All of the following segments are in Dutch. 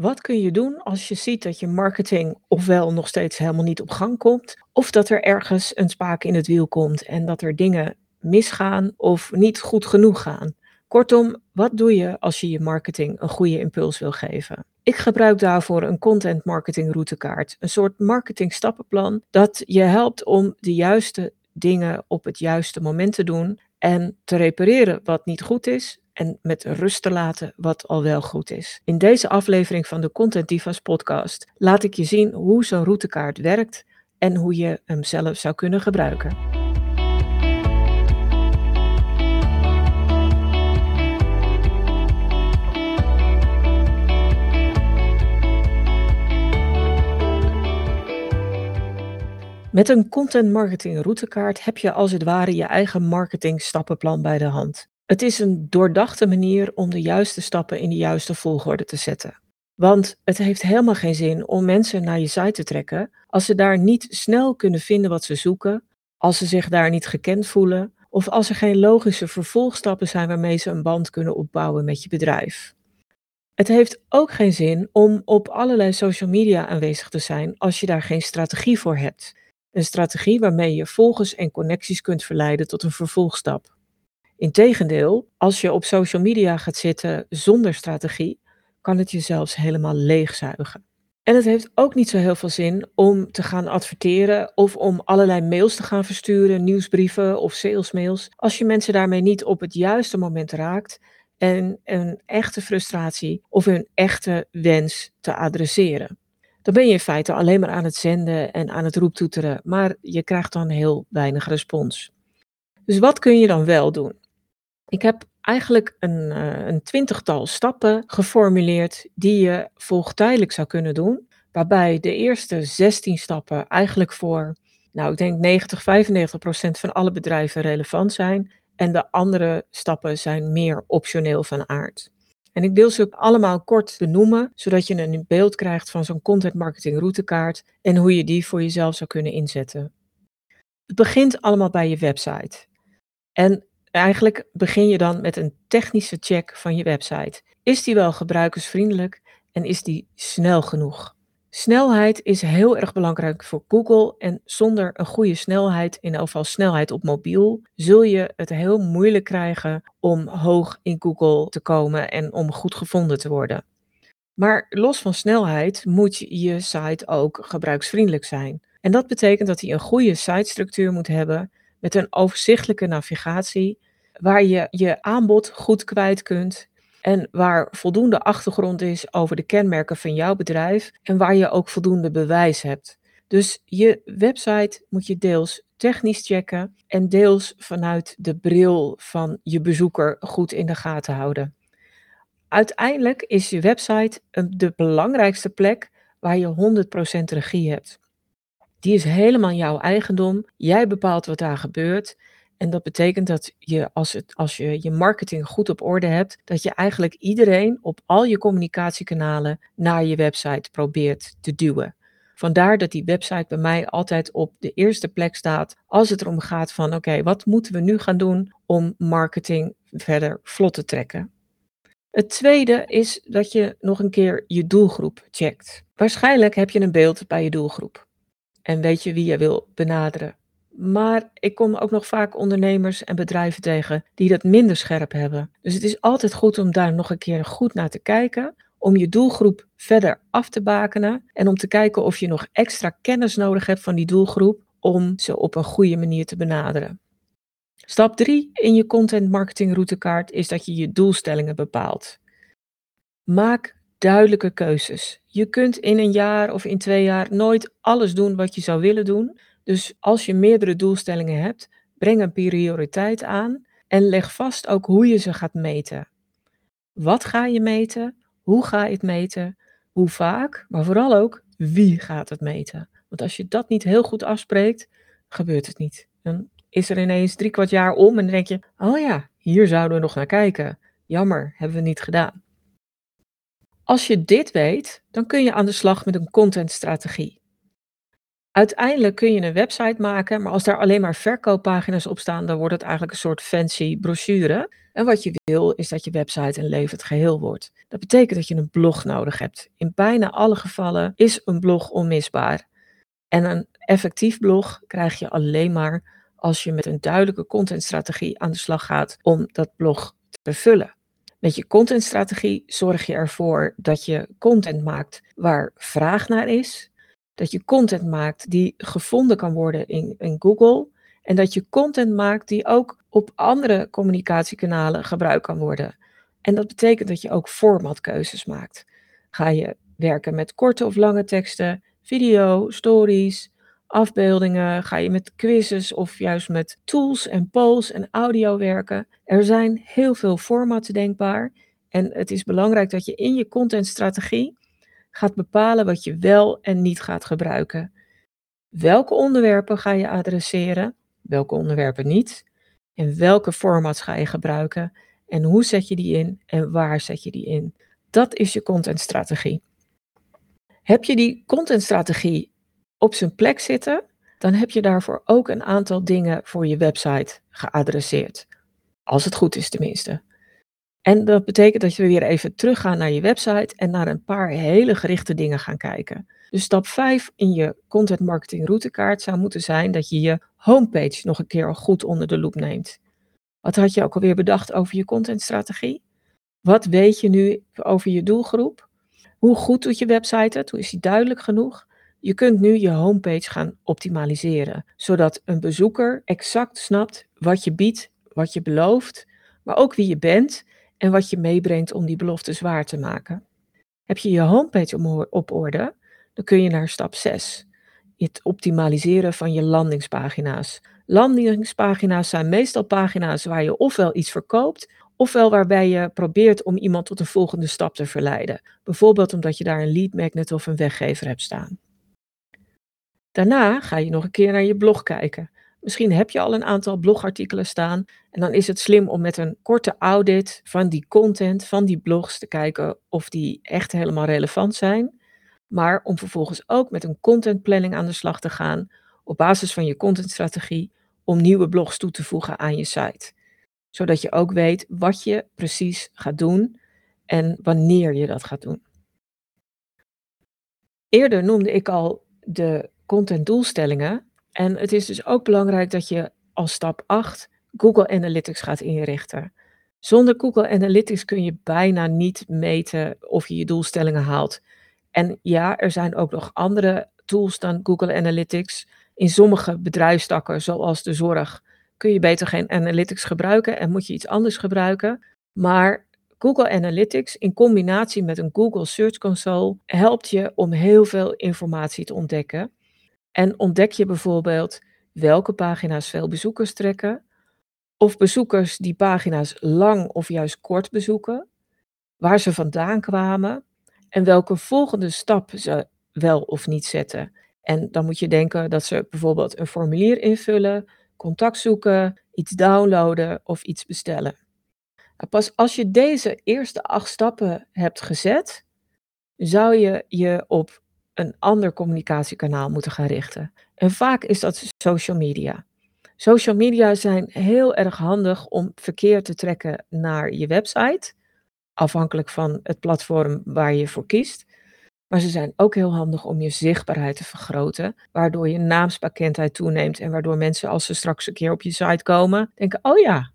Wat kun je doen als je ziet dat je marketing ofwel nog steeds helemaal niet op gang komt, of dat er ergens een spaak in het wiel komt en dat er dingen misgaan of niet goed genoeg gaan? Kortom, wat doe je als je je marketing een goede impuls wil geven? Ik gebruik daarvoor een content marketing routekaart, een soort marketing stappenplan dat je helpt om de juiste dingen op het juiste moment te doen en te repareren wat niet goed is en met rust te laten wat al wel goed is. In deze aflevering van de Content Divas podcast laat ik je zien hoe zo'n routekaart werkt en hoe je hem zelf zou kunnen gebruiken. Met een content marketing routekaart heb je als het ware je eigen marketing stappenplan bij de hand. Het is een doordachte manier om de juiste stappen in de juiste volgorde te zetten. Want het heeft helemaal geen zin om mensen naar je site te trekken als ze daar niet snel kunnen vinden wat ze zoeken, als ze zich daar niet gekend voelen of als er geen logische vervolgstappen zijn waarmee ze een band kunnen opbouwen met je bedrijf. Het heeft ook geen zin om op allerlei social media aanwezig te zijn als je daar geen strategie voor hebt. Een strategie waarmee je volgers en connecties kunt verleiden tot een vervolgstap. Integendeel, als je op social media gaat zitten zonder strategie, kan het je zelfs helemaal leegzuigen. En het heeft ook niet zo heel veel zin om te gaan adverteren of om allerlei mails te gaan versturen, nieuwsbrieven of salesmails, als je mensen daarmee niet op het juiste moment raakt en een echte frustratie of een echte wens te adresseren. Dan ben je in feite alleen maar aan het zenden en aan het roeptoeteren, maar je krijgt dan heel weinig respons. Dus wat kun je dan wel doen? Ik heb eigenlijk een, uh, een twintigtal stappen geformuleerd die je volgtijdelijk zou kunnen doen. Waarbij de eerste 16 stappen eigenlijk voor, nou ik denk 90, 95 procent van alle bedrijven relevant zijn. En de andere stappen zijn meer optioneel van aard. En ik wil ze allemaal kort benoemen, zodat je een beeld krijgt van zo'n content marketing routekaart en hoe je die voor jezelf zou kunnen inzetten. Het begint allemaal bij je website. En Eigenlijk begin je dan met een technische check van je website. Is die wel gebruikersvriendelijk en is die snel genoeg? Snelheid is heel erg belangrijk voor Google en zonder een goede snelheid, in geval snelheid op mobiel, zul je het heel moeilijk krijgen om hoog in Google te komen en om goed gevonden te worden. Maar los van snelheid moet je site ook gebruiksvriendelijk zijn. En dat betekent dat hij een goede sitestructuur moet hebben met een overzichtelijke navigatie, waar je je aanbod goed kwijt kunt en waar voldoende achtergrond is over de kenmerken van jouw bedrijf en waar je ook voldoende bewijs hebt. Dus je website moet je deels technisch checken en deels vanuit de bril van je bezoeker goed in de gaten houden. Uiteindelijk is je website de belangrijkste plek waar je 100% regie hebt. Die is helemaal jouw eigendom. Jij bepaalt wat daar gebeurt. En dat betekent dat je als, het, als je je marketing goed op orde hebt, dat je eigenlijk iedereen op al je communicatiekanalen naar je website probeert te duwen. Vandaar dat die website bij mij altijd op de eerste plek staat als het erom gaat van oké, wat moeten we nu gaan doen om marketing verder vlot te trekken. Het tweede is dat je nog een keer je doelgroep checkt. Waarschijnlijk heb je een beeld bij je doelgroep en weet je wie je wil benaderen. Maar ik kom ook nog vaak ondernemers en bedrijven tegen die dat minder scherp hebben. Dus het is altijd goed om daar nog een keer goed naar te kijken, om je doelgroep verder af te bakenen en om te kijken of je nog extra kennis nodig hebt van die doelgroep om ze op een goede manier te benaderen. Stap 3 in je content marketing routekaart is dat je je doelstellingen bepaalt. Maak duidelijke keuzes. Je kunt in een jaar of in twee jaar nooit alles doen wat je zou willen doen. Dus als je meerdere doelstellingen hebt, breng een prioriteit aan en leg vast ook hoe je ze gaat meten. Wat ga je meten? Hoe ga je het meten? Hoe vaak? Maar vooral ook wie gaat het meten? Want als je dat niet heel goed afspreekt, gebeurt het niet. Dan is er ineens drie kwart jaar om en dan denk je: oh ja, hier zouden we nog naar kijken. Jammer, hebben we niet gedaan. Als je dit weet, dan kun je aan de slag met een contentstrategie. Uiteindelijk kun je een website maken, maar als daar alleen maar verkooppagina's op staan, dan wordt het eigenlijk een soort fancy brochure. En wat je wil, is dat je website een levend geheel wordt. Dat betekent dat je een blog nodig hebt. In bijna alle gevallen is een blog onmisbaar. En een effectief blog krijg je alleen maar als je met een duidelijke contentstrategie aan de slag gaat om dat blog te vullen. Met je contentstrategie zorg je ervoor dat je content maakt waar vraag naar is. Dat je content maakt die gevonden kan worden in, Google. En dat je content maakt die ook op andere communicatiekanalen gebruikt kan worden. En dat betekent dat je ook formatkeuzes maakt. Ga je werken met korte of lange teksten, video, stories, afbeeldingen? Ga je met quizzes of juist met tools en polls en audio werken? Er zijn heel veel formaten denkbaar. En het is belangrijk dat je in je contentstrategie gaat bepalen wat je wel en niet gaat gebruiken. Welke onderwerpen ga je adresseren? Welke onderwerpen niet? En welke formats ga je gebruiken? En hoe zet je die in en waar zet je die in? Dat is je contentstrategie. Heb je die contentstrategie op zijn plek zitten, dan heb je daarvoor ook een aantal dingen voor je website geadresseerd. Als het goed is tenminste. En dat betekent dat we weer even teruggaan naar je website en naar een paar hele gerichte dingen gaan kijken. Dus stap 5 in je content marketing routekaart zou moeten zijn dat je je homepage nog een keer goed onder de loep neemt. Wat had je ook alweer bedacht over je contentstrategie? Wat weet je nu over je doelgroep? Hoe goed doet je website het? Hoe is die duidelijk genoeg? Je kunt nu je homepage gaan optimaliseren, zodat een bezoeker exact snapt wat je biedt, wat je belooft, maar ook wie je bent en wat je meebrengt om die beloftes waar te maken. Heb je je homepage op orde, dan kun je naar stap 6. Het optimaliseren van je landingspagina's. Landingspagina's zijn meestal pagina's waar je ofwel iets verkoopt, ofwel waarbij je probeert om iemand tot een volgende stap te verleiden. Bijvoorbeeld omdat je daar een lead magnet of een weggever hebt staan. Daarna ga je nog een keer naar je blog kijken. Misschien heb je al een aantal blogartikelen staan en dan is het slim om met een korte audit van die content, van die blogs te kijken of die echt helemaal relevant zijn. Maar om vervolgens ook met een contentplanning aan de slag te gaan op basis van je contentstrategie om nieuwe blogs toe te voegen aan je site. Zodat je ook weet wat je precies gaat doen en wanneer je dat gaat doen. Eerder noemde ik al de contentdoelstellingen. En het is dus ook belangrijk dat je als stap 8 Google Analytics gaat inrichten. Zonder Google Analytics kun je bijna niet meten of je je doelstellingen haalt. En ja, er zijn ook nog andere tools dan Google Analytics. In sommige bedrijfstakken, zoals de zorg, kun je beter geen Analytics gebruiken en moet je iets anders gebruiken. Maar Google Analytics in combinatie met een Google Search Console helpt je om heel veel informatie te ontdekken. En ontdek je bijvoorbeeld welke pagina's veel bezoekers trekken, of bezoekers die pagina's lang of juist kort bezoeken, waar ze vandaan kwamen en welke volgende stap ze wel of niet zetten. En dan moet je denken dat ze bijvoorbeeld een formulier invullen, contact zoeken, iets downloaden of iets bestellen. Nou, pas als je deze eerste acht stappen hebt gezet, zou je je op een ander communicatiekanaal moeten gaan richten. En vaak is dat social media. Social media zijn heel erg handig om verkeer te trekken naar je website, afhankelijk van het platform waar je voor kiest. Maar ze zijn ook heel handig om je zichtbaarheid te vergroten, waardoor je naamsbekendheid toeneemt en waardoor mensen als ze straks een keer op je site komen, denken: "Oh ja,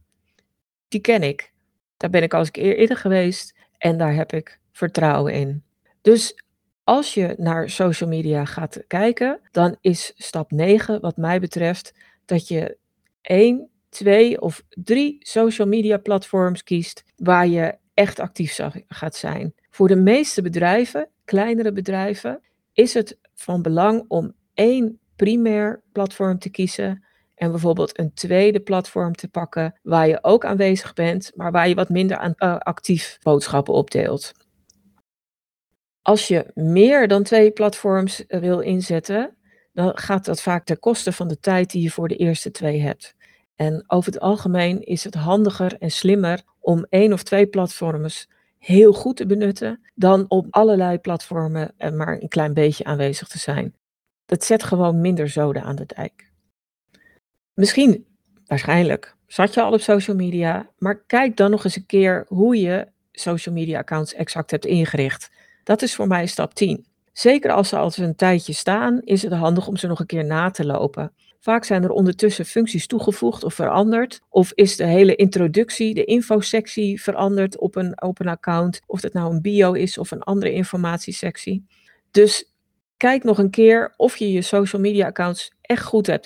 die ken ik. Daar ben ik al eens eerder geweest en daar heb ik vertrouwen in." Dus als je naar social media gaat kijken, dan is stap 9 wat mij betreft dat je 1, 2 of 3 social media platforms kiest waar je echt actief gaat zijn. Voor de meeste bedrijven, kleinere bedrijven, is het van belang om één primair platform te kiezen en bijvoorbeeld een tweede platform te pakken waar je ook aanwezig bent, maar waar je wat minder aan, uh, actief boodschappen opdeelt. Als je meer dan twee platforms eh, wil inzetten, dan gaat dat vaak ten koste van de tijd die je voor de eerste twee hebt. En over het algemeen is het handiger en slimmer om één of twee platforms heel goed te benutten, dan op allerlei platformen maar een klein beetje aanwezig te zijn. Dat zet gewoon minder zoden aan de dijk. Misschien, waarschijnlijk, zat je al op social media, maar kijk dan nog eens een keer hoe je social media accounts exact hebt ingericht. Dat is voor mij stap 10. Zeker als ze al een tijdje staan, is het handig om ze nog een keer na te lopen. Vaak zijn er ondertussen functies toegevoegd of veranderd. Of is de hele introductie, de infosectie veranderd op een open account. Of het nou een bio is of een andere informatiesectie. Dus kijk nog een keer of je je social media accounts echt goed hebt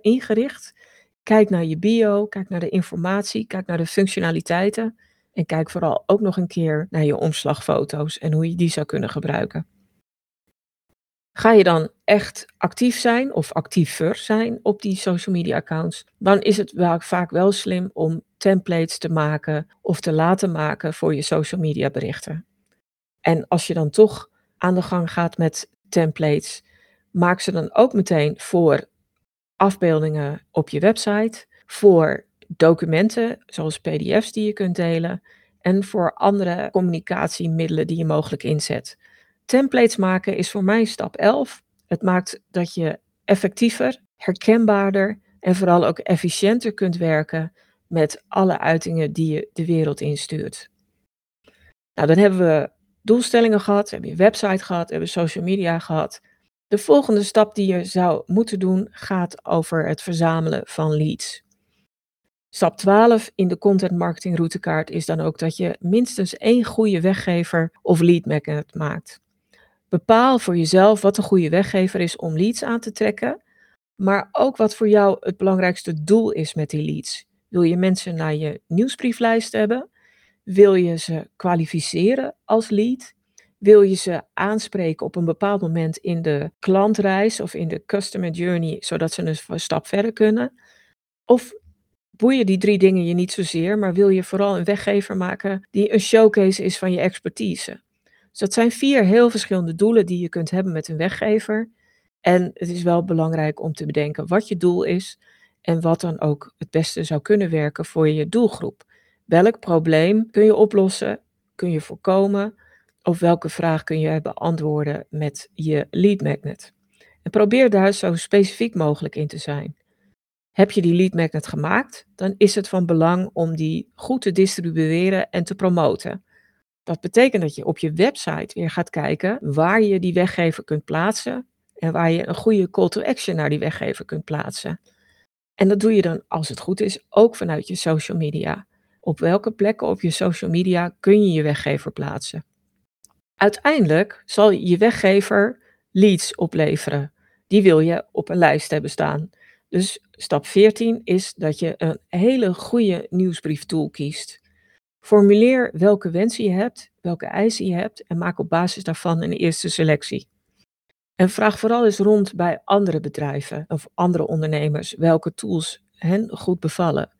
ingericht. Kijk naar je bio, kijk naar de informatie, kijk naar de functionaliteiten. En kijk vooral ook nog een keer naar je omslagfoto's en hoe je die zou kunnen gebruiken. Ga je dan echt actief zijn of actiever zijn op die social media accounts, dan is het vaak wel slim om templates te maken of te laten maken voor je social media berichten. En als je dan toch aan de gang gaat met templates, maak ze dan ook meteen voor afbeeldingen op je website, voor documenten zoals PDF's die je kunt delen en voor andere communicatiemiddelen die je mogelijk inzet. Templates maken is voor mij stap 11. Het maakt dat je effectiever, herkenbaarder en vooral ook efficiënter kunt werken met alle uitingen die je de wereld instuurt. Nou, dan hebben we doelstellingen gehad, hebben je website gehad, hebben social media gehad. De volgende stap die je zou moeten doen gaat over het verzamelen van leads. Stap 12 in de content marketing routekaart is dan ook dat je minstens één goede weggever of lead magnet maakt. Bepaal voor jezelf wat een goede weggever is om leads aan te trekken, maar ook wat voor jou het belangrijkste doel is met die leads. Wil je mensen naar je nieuwsbrieflijst hebben? Wil je ze kwalificeren als lead? Wil je ze aanspreken op een bepaald moment in de klantreis of in de customer journey, zodat ze een stap verder kunnen? Of boeien die drie dingen je niet zozeer, maar wil je vooral een weggever maken die een showcase is van je expertise? Dus dat zijn vier heel verschillende doelen die je kunt hebben met een weggever. En het is wel belangrijk om te bedenken wat je doel is en wat dan ook het beste zou kunnen werken voor je doelgroep. Welk probleem kun je oplossen, kun je voorkomen of welke vraag kun je beantwoorden met je lead magnet. En probeer daar zo specifiek mogelijk in te zijn. Heb je die lead magnet gemaakt, dan is het van belang om die goed te distribueren en te promoten. Dat betekent dat je op je website weer gaat kijken waar je die weggever kunt plaatsen en waar je een goede call to action naar die weggever kunt plaatsen. En dat doe je dan, als het goed is, ook vanuit je social media. Op welke plekken op je social media kun je je weggever plaatsen? Uiteindelijk zal je weggever leads opleveren. Die wil je op een lijst hebben staan. Dus stap 14 is dat je een hele goede nieuwsbrieftool kiest. Formuleer welke wensen je hebt, welke eisen je hebt en maak op basis daarvan een eerste selectie. En vraag vooral eens rond bij andere bedrijven of andere ondernemers welke tools hen goed bevallen.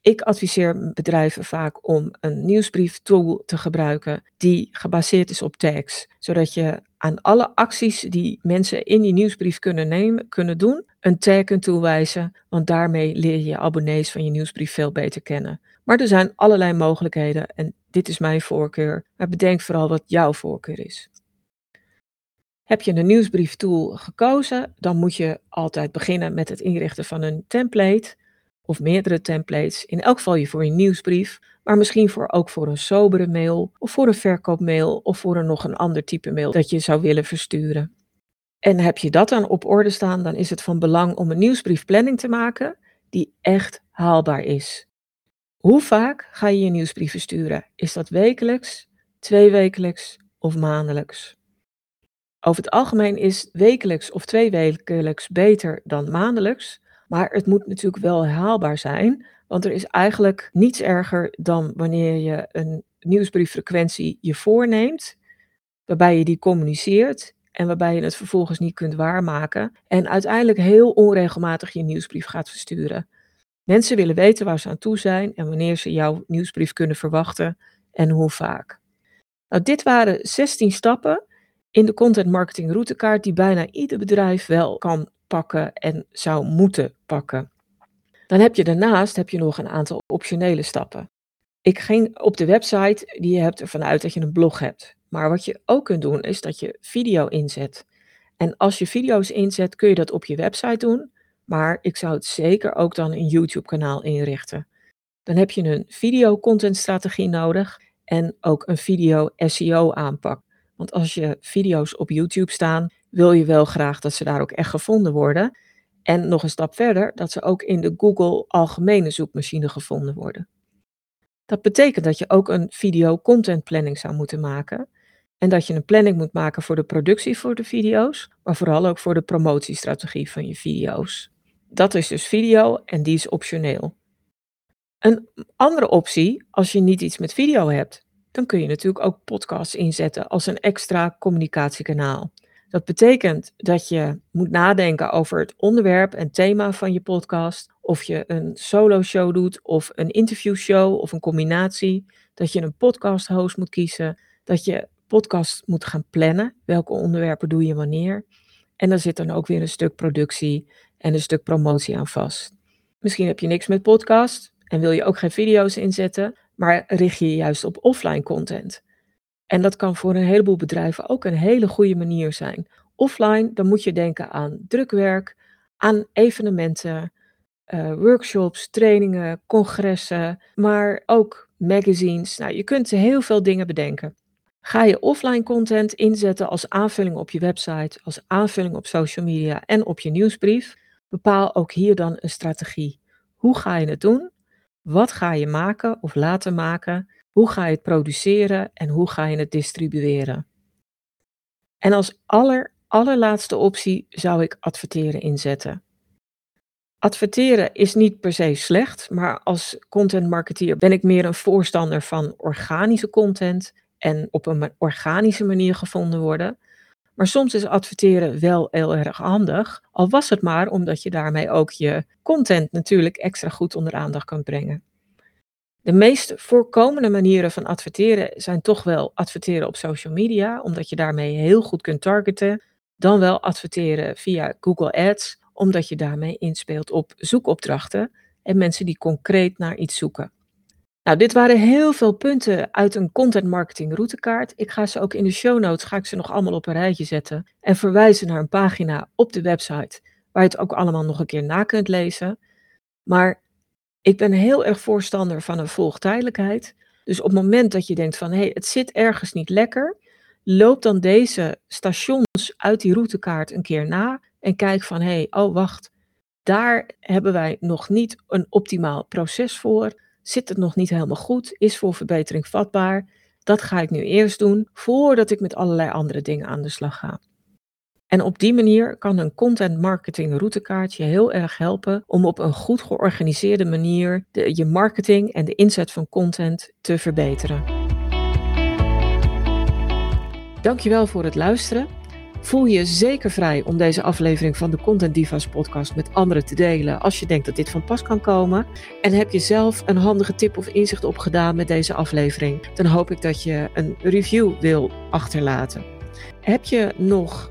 Ik adviseer bedrijven vaak om een nieuwsbrieftool te gebruiken die gebaseerd is op tags, zodat je aan alle acties die mensen in die nieuwsbrief kunnen nemen, kunnen doen, een kunt toewijzen, want daarmee leer je je abonnees van je nieuwsbrief veel beter kennen. Maar er zijn allerlei mogelijkheden en dit is mijn voorkeur, maar bedenk vooral wat jouw voorkeur is. Heb je een nieuwsbrieftool gekozen, dan moet je altijd beginnen met het inrichten van een template of meerdere templates. In elk geval je voor je nieuwsbrief, maar misschien voor, ook voor een sobere mail of voor een verkoopmail of voor een nog een ander type mail dat je zou willen versturen. En heb je dat dan op orde staan, dan is het van belang om een nieuwsbriefplanning te maken die echt haalbaar is. Hoe vaak ga je je nieuwsbrieven sturen? Is dat wekelijks, tweewekelijks of maandelijks? Over het algemeen is wekelijks of tweewekelijks beter dan maandelijks, maar het moet natuurlijk wel haalbaar zijn, want er is eigenlijk niets erger dan wanneer je een nieuwsbrieffrequentie je voorneemt, waarbij je die communiceert en waarbij je het vervolgens niet kunt waarmaken en uiteindelijk heel onregelmatig je nieuwsbrief gaat versturen. Mensen willen weten waar ze aan toe zijn en wanneer ze jouw nieuwsbrief kunnen verwachten en hoe vaak. Nou, dit waren 16 stappen in de content marketing routekaart die bijna ieder bedrijf wel kan pakken en zou moeten pakken. Dan heb je daarnaast heb je nog een aantal optionele stappen. Ik ging op de website, die je hebt ervan uit dat je een blog hebt. Maar wat je ook kunt doen is dat je video inzet. En als je video's inzet, kun je dat op je website doen. Maar ik zou het zeker ook dan een YouTube-kanaal inrichten. Dan heb je een video-contentstrategie nodig en ook een video-SEO-aanpak. Want als je video's op YouTube staan, wil je wel graag dat ze daar ook echt gevonden worden. En nog een stap verder, dat ze ook in de Google algemene zoekmachine gevonden worden. Dat betekent dat je ook een video content planning zou moeten maken. En dat je een planning moet maken voor de productie voor de video's, maar vooral ook voor de promotiestrategie van je video's. Dat is dus video en die is optioneel. Een andere optie, als je niet iets met video hebt, dan kun je natuurlijk ook podcasts inzetten als een extra communicatiekanaal. Dat betekent dat je moet nadenken over het onderwerp en thema van je podcast. Of je een solo show doet, of een interviewshow, of een combinatie. Dat je een podcast host moet kiezen. Dat je podcast moet gaan plannen. Welke onderwerpen doe je wanneer? En dan zit dan ook weer een stuk productie en een stuk promotie aan vast. Misschien heb je niks met podcast en wil je ook geen video's inzetten, maar richt je je juist op offline content. En dat kan voor een heleboel bedrijven ook een hele goede manier zijn. Offline, dan moet je denken aan drukwerk, aan evenementen, uh, workshops, trainingen, congressen, maar ook magazines. Nou, je kunt heel veel dingen bedenken. Ga je offline content inzetten als aanvulling op je website, als aanvulling op social media en op je nieuwsbrief, bepaal ook hier dan een strategie. Hoe ga je het doen? Wat ga je maken of laten maken? Hoe ga je het produceren en hoe ga je het distribueren? En als aller, allerlaatste optie zou ik adverteren inzetten. Adverteren is niet per se slecht, maar als content marketeer ben ik meer een voorstander van organische content en op een organische manier gevonden worden. Maar soms is adverteren wel heel erg handig, al was het maar omdat je daarmee ook je content natuurlijk extra goed onder aandacht kan brengen. De meest voorkomende manieren van adverteren zijn toch wel adverteren op social media, omdat je daarmee heel goed kunt targeten. Dan wel adverteren via Google Ads, omdat je daarmee inspeelt op zoekopdrachten en mensen die concreet naar iets zoeken. Nou, dit waren heel veel punten uit een content marketing routekaart. Ik ga ze ook in de show notes, ga ik ze nog allemaal op een rijtje zetten en verwijzen naar een pagina op de website waar je het ook allemaal nog een keer na kunt lezen. Maar ik ben heel erg voorstander van een volgtijdelijkheid. Dus op het moment dat je denkt van hé, hey, het zit ergens niet lekker, loop dan deze stations uit die routekaart een keer na en kijk van hé, hey, oh wacht, daar hebben wij nog niet een optimaal proces voor. Zit het nog niet helemaal goed? Is voor verbetering vatbaar? Dat ga ik nu eerst doen voordat ik met allerlei andere dingen aan de slag ga. En op die manier kan een content marketing routekaart je heel erg helpen om op een goed georganiseerde manier je marketing en de inzet van content te verbeteren. Dankjewel voor het luisteren. Voel je zeker vrij om deze aflevering van de Content Divas podcast met anderen te delen als je denkt dat dit van pas kan komen. En heb je zelf een handige tip of inzicht opgedaan met deze aflevering, dan hoop ik dat je een review wil achterlaten. Heb je nog